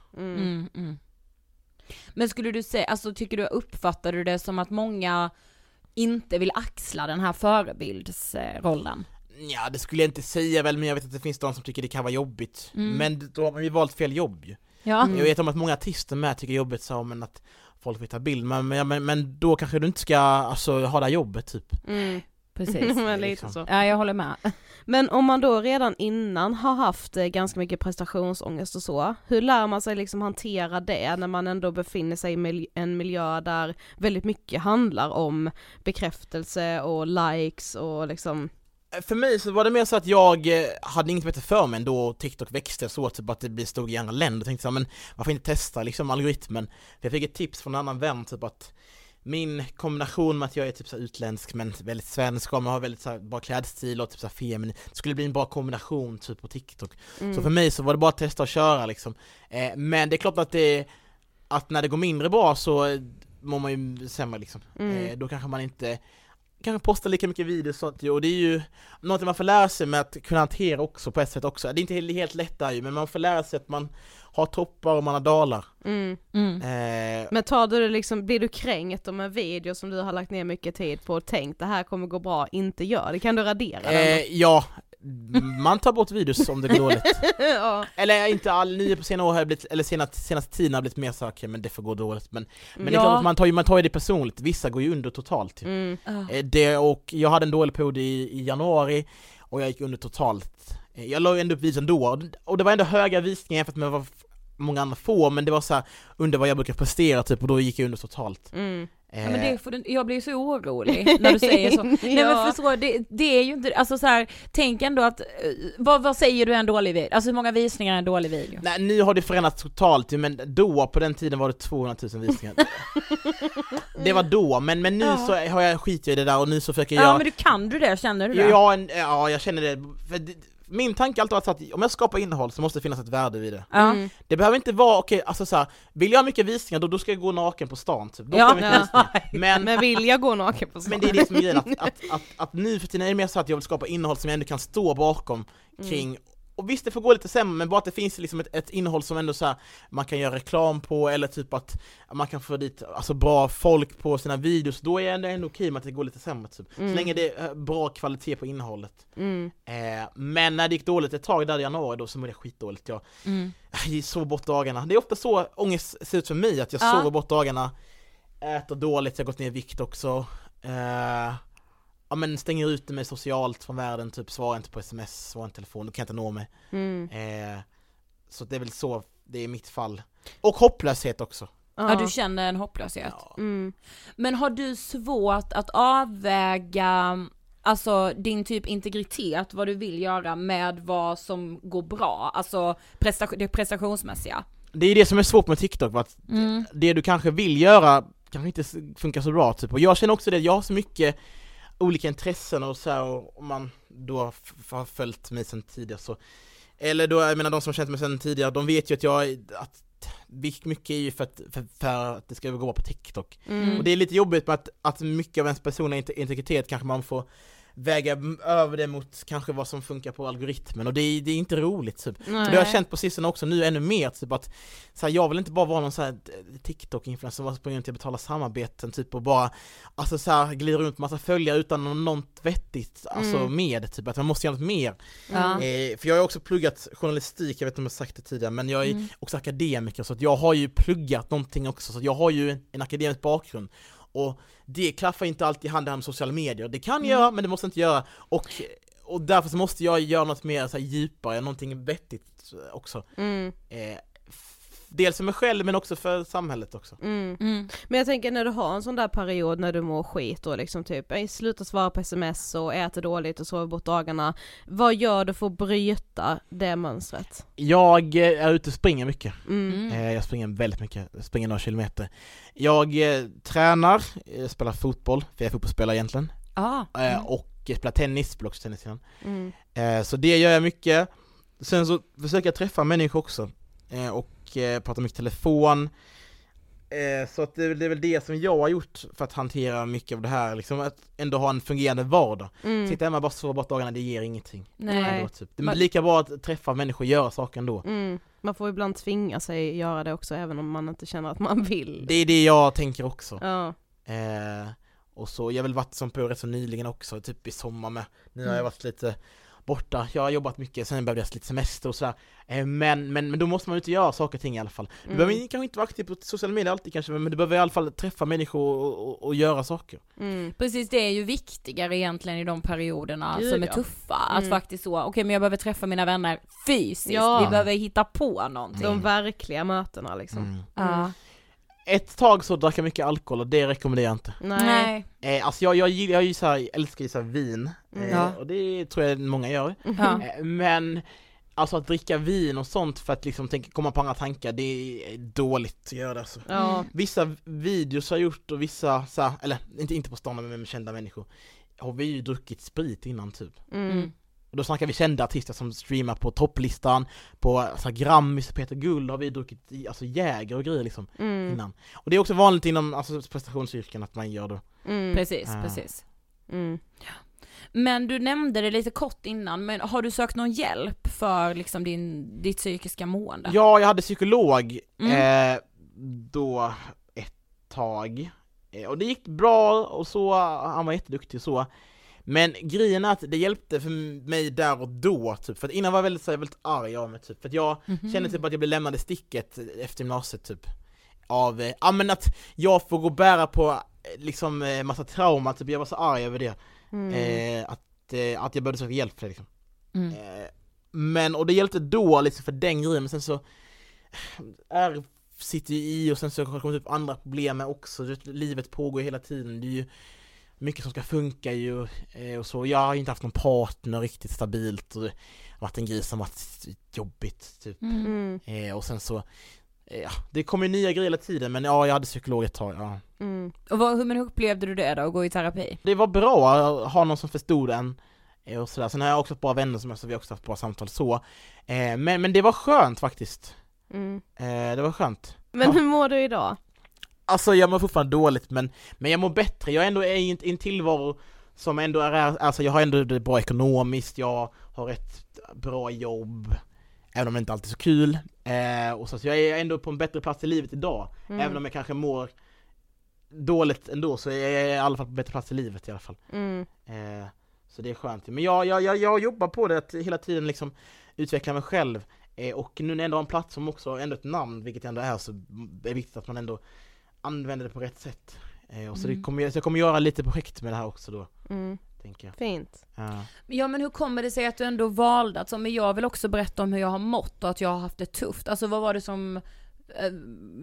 Men skulle du säga, alltså tycker du, uppfattar du det som att många inte vill axla den här förebildsrollen? Ja, det skulle jag inte säga väl, men jag vet att det finns de som tycker det kan vara jobbigt. Mm. Men då har man ju valt fel jobb ju. Ja. Mm. Jag vet om att många artister med tycker det är jobbigt så, men att folk vill ta bild, men, men, men, men då kanske du inte ska alltså, ha det här jobbet typ. Mm. Precis. Men [LAUGHS] lite liksom. så. Ja, jag håller med. [LAUGHS] Men om man då redan innan har haft eh, ganska mycket prestationsångest och så, hur lär man sig liksom hantera det när man ändå befinner sig i en miljö där väldigt mycket handlar om bekräftelse och likes och liksom För mig så var det mer så att jag eh, hade inget bättre för mig då TikTok växte så typ att det blir stod i andra länder, jag tänkte så här, men varför inte testa liksom algoritmen? För jag fick ett tips från en annan vän typ att min kombination med att jag är typ så utländsk men väldigt svensk och man har väldigt så här bra klädstil och typ så feminin, det skulle bli en bra kombination typ på TikTok. mm. Så för mig så var det bara att testa och köra liksom. Eh, men det är klart att det, att när det går mindre bra så, mår man ju sämre liksom. Mm. Eh, då kanske man inte kanske postar lika mycket videos och, och det är ju något man får lära sig med att kunna hantera också på ett sätt också. Det är inte helt, helt lätt där ju, men man får lära sig att man har toppar och man har dalar. Mm. Mm. Eh, Men tar du det liksom, blir du kränkt om en video som du har lagt ner mycket tid på och tänkt det här kommer gå bra, inte gör det? Kan du radera den eh, ja, man tar bort videos om det går dåligt. då? [LAUGHS] ja. Eller inte all, nio på senare år har blivit, eller senaste, senaste tiden har blivit mer saker, men det får gå dåligt. Men, men det är Ja. klart att man tar, ju, man tar ju det personligt, vissa går ju under totalt. Ju. Mm. Eh, Det, och jag hade en dålig period i, i januari och jag gick under totalt. Eh, Jag la ju ändå upp videos ändå, och- det var ändå höga visningar jämfört med vad många andra får, men det var så här under vad jag brukar prestera typ, och då gick jag under totalt. Mm. Eh, Ja, men det får du, jag blir så orolig när du säger så. [LAUGHS] Nej men Ja. förstå, det, det är ju inte, alltså så här, tänk ändå att, eh, vad, vad säger du är en dålig video? Alltså hur många visningar är en dålig video? Nej, nu har det förändrats totalt men då på den tiden var det 200 000 visningar. [LAUGHS] det var då, men, men nu Ja. så har jag skit i det där och nu så försöker Ja, jag men du kan du det, känner du det? Ja, en, ja, jag känner det. För det min tanke har alltid varit att om jag skapar innehåll så måste det finnas ett värde vid det. Mm. Det behöver inte vara, okej, alltså så här, vill jag ha mycket visningar då, då ska jag gå naken på stan typ. Då Ja. Ja. [LAUGHS] Men, Men vill jag gå naken på men det är det som är grejen, att, att, att, att nu för tiden är det mer så att jag vill skapa innehåll som jag ändå kan stå bakom kring och visst det får gå lite sämre men bara att det finns liksom ett, ett innehåll som ändå så här, man kan göra reklam på eller typ att man kan få dit alltså bra folk på sina videos, då är det ändå, ändå okej med att det går lite sämre typ. Så länge det är bra kvalitet på innehållet. Mm. Eh, men när det gick dåligt ett tag där i januari då så mådde jag skitdåligt. Jag, Mm. [LAUGHS] jag sov bort dagarna. Det är ofta så ångest ser ut för mig, att jag Ja. sover bort dagarna, äter dåligt, jag har gått ner i vikt också. Eh, ja men stänger ute mig socialt från världen, typ svarar inte på sms, svarar inte telefon, då kan jag inte nå mig. Mm. Eh, så det är väl så, det är mitt fall. Och hopplöshet också. Ja, du känner en hopplöshet. Ja. Mm. Men har du svårt att avväga Alltså din typ integritet, vad du vill göra med vad som går bra, alltså prestation, det prestationsmässiga. Det är det som är svårt med TikTok, att Mm. det du kanske vill göra kanske inte funkar så bra typ. Och jag känner också det, jag har så mycket olika intressen och så här, och om man då har följt mig sedan tidigare så eller då, jag menar de som har känt mig sedan tidigare, de vet ju att jag, att mycket är ju för att, för, för att det ska gå bra på TikTok. Mm. Och det är lite jobbigt med att, att mycket av ens personliga inte- integritet kanske man får väga över det mot kanske vad som funkar på algoritmen och det är, det är inte roligt typ. Och det har jag känt på sistone också nu ännu mer, typ att så här, jag vill inte bara vara någon så här eh, TikTok-influencer som springer runt och betalar samarbeten typ och bara Alltså så här, glider runt massa följare utan något vettigt alltså Mm. med, typ att man måste göra något mer. Ja. Eh, för jag har också pluggat journalistik, jag vet inte om jag sagt det tidigare, men jag är Mm. också akademiker så att jag har ju pluggat någonting också, så jag har ju en akademisk bakgrund. Och det klaffar inte alltid hand i hand med sociala medier, det kan göra men det måste inte göra. Och, och därför så måste jag göra något mer så här, djupare, någonting vettigt också. Mm. Eh, dels för mig själv men också för samhället också. Mm. Mm. Men jag tänker när du har en sån där period när du mår skit och liksom typ slutar svara på sms och äter dåligt och sover bort dagarna. Vad gör du för att bryta det mönstret? Jag eh, är ute och springer mycket. Mm. Mm. Eh, jag springer väldigt mycket, jag springer några kilometer. Jag eh, tränar, eh, spelar fotboll, för jag är fotbollsspelare egentligen. Ah. Eh, och jag spelar tennis, spelar också tennis innan. Mm. Så det gör jag mycket. Sen så försöker jag träffa människor också. Eh, och eh, prata mycket telefon. Eh, så att det, är väl- det är väl det som jag har gjort för att hantera mycket av det här, liksom att ändå ha en fungerande vardag. Mm. Sitta hemma och bara sova bort dagarna, det ger ingenting. Nej. Ändå, typ. Det är lika bra att träffa människor och göra saker ändå. Mm. Man får ibland tvinga sig göra det också även om man inte känner att man vill. Det är det jag tänker också. Ja. Eh, och så, jag har väl varit som på rätt så nyligen också, typ i sommar med. Nu har jag Mm. varit lite borta, jag har jobbat mycket, sen behövde jag lite semester och sådär. Eh, men, men, men då måste man ju inte göra saker och ting i alla fall. Du Mm. behöver kanske inte vara aktiv på sociala medier alltid kanske, men du behöver i alla fall träffa människor och, och, och göra saker. Mm. Precis, det är ju viktigare egentligen i de perioderna Gud, som är ja. tuffa. Att Mm. faktiskt så, okej men jag behöver träffa mina vänner fysiskt, Ja. vi behöver hitta på någonting. De verkliga mötena liksom. Mm. Ja. Ett tag så drack jag mycket alkohol och det rekommenderar jag inte. Nej. Eh, alltså jag, jag, gillar- jag, så här, älskar ju så vin, Mm. eh, Ja. och det tror jag många gör. Ja. Eh, Men alltså att dricka vin och sånt för att liksom tänka, komma på andra tankar, det är dåligt att göra det alltså. Ja. Vissa videos har jag gjort och vissa, så här, eller inte, inte på stan men med kända människor, har vi ju druckit sprit innan typ. Mm. Och då snackar vi kända artister som streamar på topplistan, på alltså, Grammis, Peter Guld har vi druckit i, alltså Jäger och grejer liksom Mm. innan. Och det är också vanligt inom alltså, prestationsyrken att man gör det. Mm. Precis, Ah. precis. Mm. Men du nämnde det lite kort innan, men har du sökt någon hjälp för liksom din, ditt psykiska mående? Ja, jag hade psykolog Mm. eh, då ett tag. Eh, och det gick bra och så, han var jätteduktig och så. Men grejen är att det hjälpte för mig där och då, typ. För att innan var jag väldigt, så här, väldigt arg av mig, typ. För att jag Mhm. kände typ att jag blev lämnad i sticket efter gymnasiet, typ. Av, eh, ja men att jag får gå och bära på eh, liksom eh, massa trauma, typ. Jag var så arg över det. Mm. Eh, att, eh, att jag började söka hjälp för det liksom. Mm. Eh, men, och det hjälpte då liksom för den grejen, men sen så är, sitter ju i och sen så har det upp andra problem också, livet pågår hela tiden, det är ju mycket som ska funka ju eh, och så, jag har inte haft någon partner riktigt stabilt och varit en grej som varit jobbigt typ. Mm. Eh, och sen så, eh, ja, det kommer ju nya grejer hela tiden men ja, jag hade psykolog ett tag, ja. Mm. Och vad, hur, upplevde du det då, att gå i terapi? Det var bra att ha någon som förstod en och sådär. Sen har jag också ett bra vänner som jag, så vi har också haft bra samtal så. Men, men det var skönt faktiskt. Mm. Det var skönt. Men Ja. hur mår du idag? Alltså jag mår fortfarande dåligt men, men jag mår bättre. Jag är ändå i en, i en tillvaro som ändå är, alltså jag har ändå det bra ekonomiskt, jag har ett bra jobb, även om det inte alltid är så kul. Eh, och så, så jag är ändå på en bättre plats i livet idag, Mm. även om jag kanske mår dåligt ändå så är jag i alla fall på bättre plats i livet i alla fall. Mm. Eh, så det är skönt. Men jag, jag, jag, jag jobbar på det, att hela tiden liksom utveckla mig själv. Eh, och nu när jag ändå har en platt som också ändå ett namn, vilket ändå är, så är det viktigt att man ändå använder det på rätt sätt. Eh, och så, det Mm. kommer, jag- så jag kommer göra lite projekt med det här också då, Mm. tänker jag. Fint. Ja. Ja men hur kommer det sig att du ändå valde att, men jag vill också berätta om hur jag har mått och att jag har haft det tufft. Alltså vad var det som eh,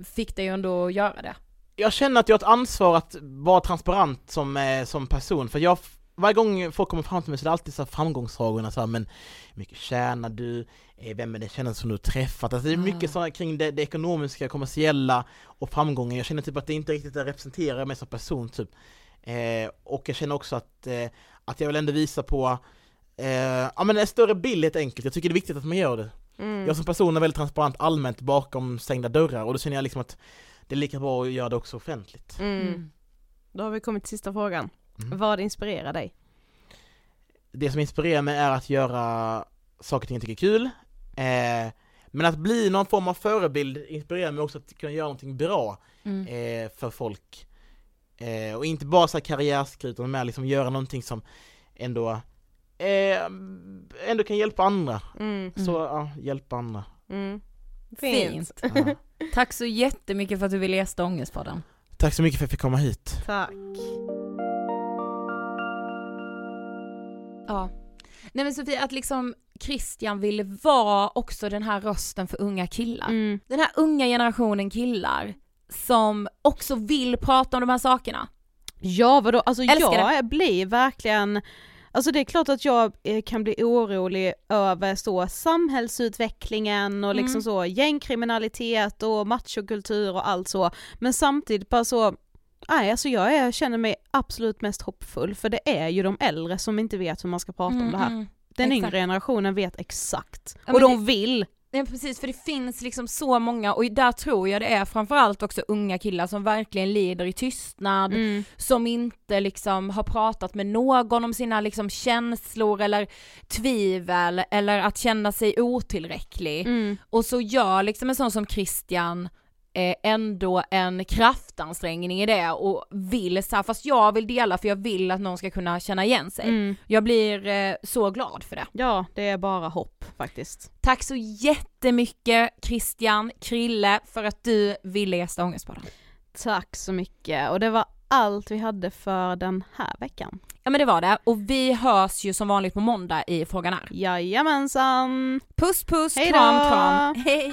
fick dig ändå att göra det? Jag känner att jag har ett ansvar att vara transparent som, eh, som person, för jag varje gång folk kommer fram till mig så är det alltid så här framgångssagorna så här, men hur mycket tjänar du? Eh, Vem är den kändisen som du har träffat? Alltså det är mycket Ah. så här kring det, det ekonomiska, kommersiella och framgången. Jag känner typ att det inte riktigt representerar mig som person typ. Eh, och jag känner också att, eh, att jag vill ändå visa på eh, ja men en större bild helt enkelt. Jag tycker det är viktigt att man gör det. Mm. Jag som person är väldigt transparent allmänt bakom stängda dörrar och då känner jag liksom att det är lika bra att göra det också offentligt. Mm. Då har vi kommit till sista frågan. Mm. Vad inspirerar dig? Det som inspirerar mig är att göra saker och ting jag tycker är kul. Eh, men att bli någon form av förebild inspirerar mig också att kunna göra någonting bra Mm. eh, för folk. Eh, och inte bara så karriärskryt utan mer liksom göra någonting som ändå, eh, ändå kan hjälpa andra. Mm. Så ja, hjälpa andra. Mm. Fint. Ja. Tack så jättemycket för att du ville gästa Ångestpodden. Tack så mycket för att jag fick komma hit. Tack. Ja. Nej men Sofie, att liksom Christian ville vara också den här rösten för unga killar. Mm. Den här unga generationen killar som också vill prata om de här sakerna. Ja vadå, alltså Älskar jag blir verkligen Alltså det är klart att jag eh, kan bli orolig över så samhällsutvecklingen och liksom Mm. så gängkriminalitet och machokultur och allt så. Men samtidigt bara så, nej alltså jag är, känner mig absolut mest hoppfull för det är ju de äldre som inte vet hur man ska prata om det här. Mm, Den exakt. yngre generationen vet exakt. Ja, och de vill. Ja precis, för det finns liksom så många och där tror jag det är framförallt också unga killar som verkligen lider i tystnad, Mm. som inte liksom har pratat med någon om sina liksom känslor eller tvivel eller att känna sig otillräcklig. Mm. Och så gör liksom en sån som Christian eh, ändå en kraftansträngning i det och vill så här, fast jag vill dela för jag vill att någon ska kunna känna igen sig. Mm. Jag blir eh, så glad för det. Ja, det är bara hopp faktiskt. Tack så jättemycket Christian, Krille, för att du ville gästa Ångestpodden. Tack så mycket och det var allt vi hade för den här veckan. Ja men det var det, och vi hörs ju som vanligt på måndag i Frågan är. Jajamensan! Puss puss, Hej då! kram kram, hej!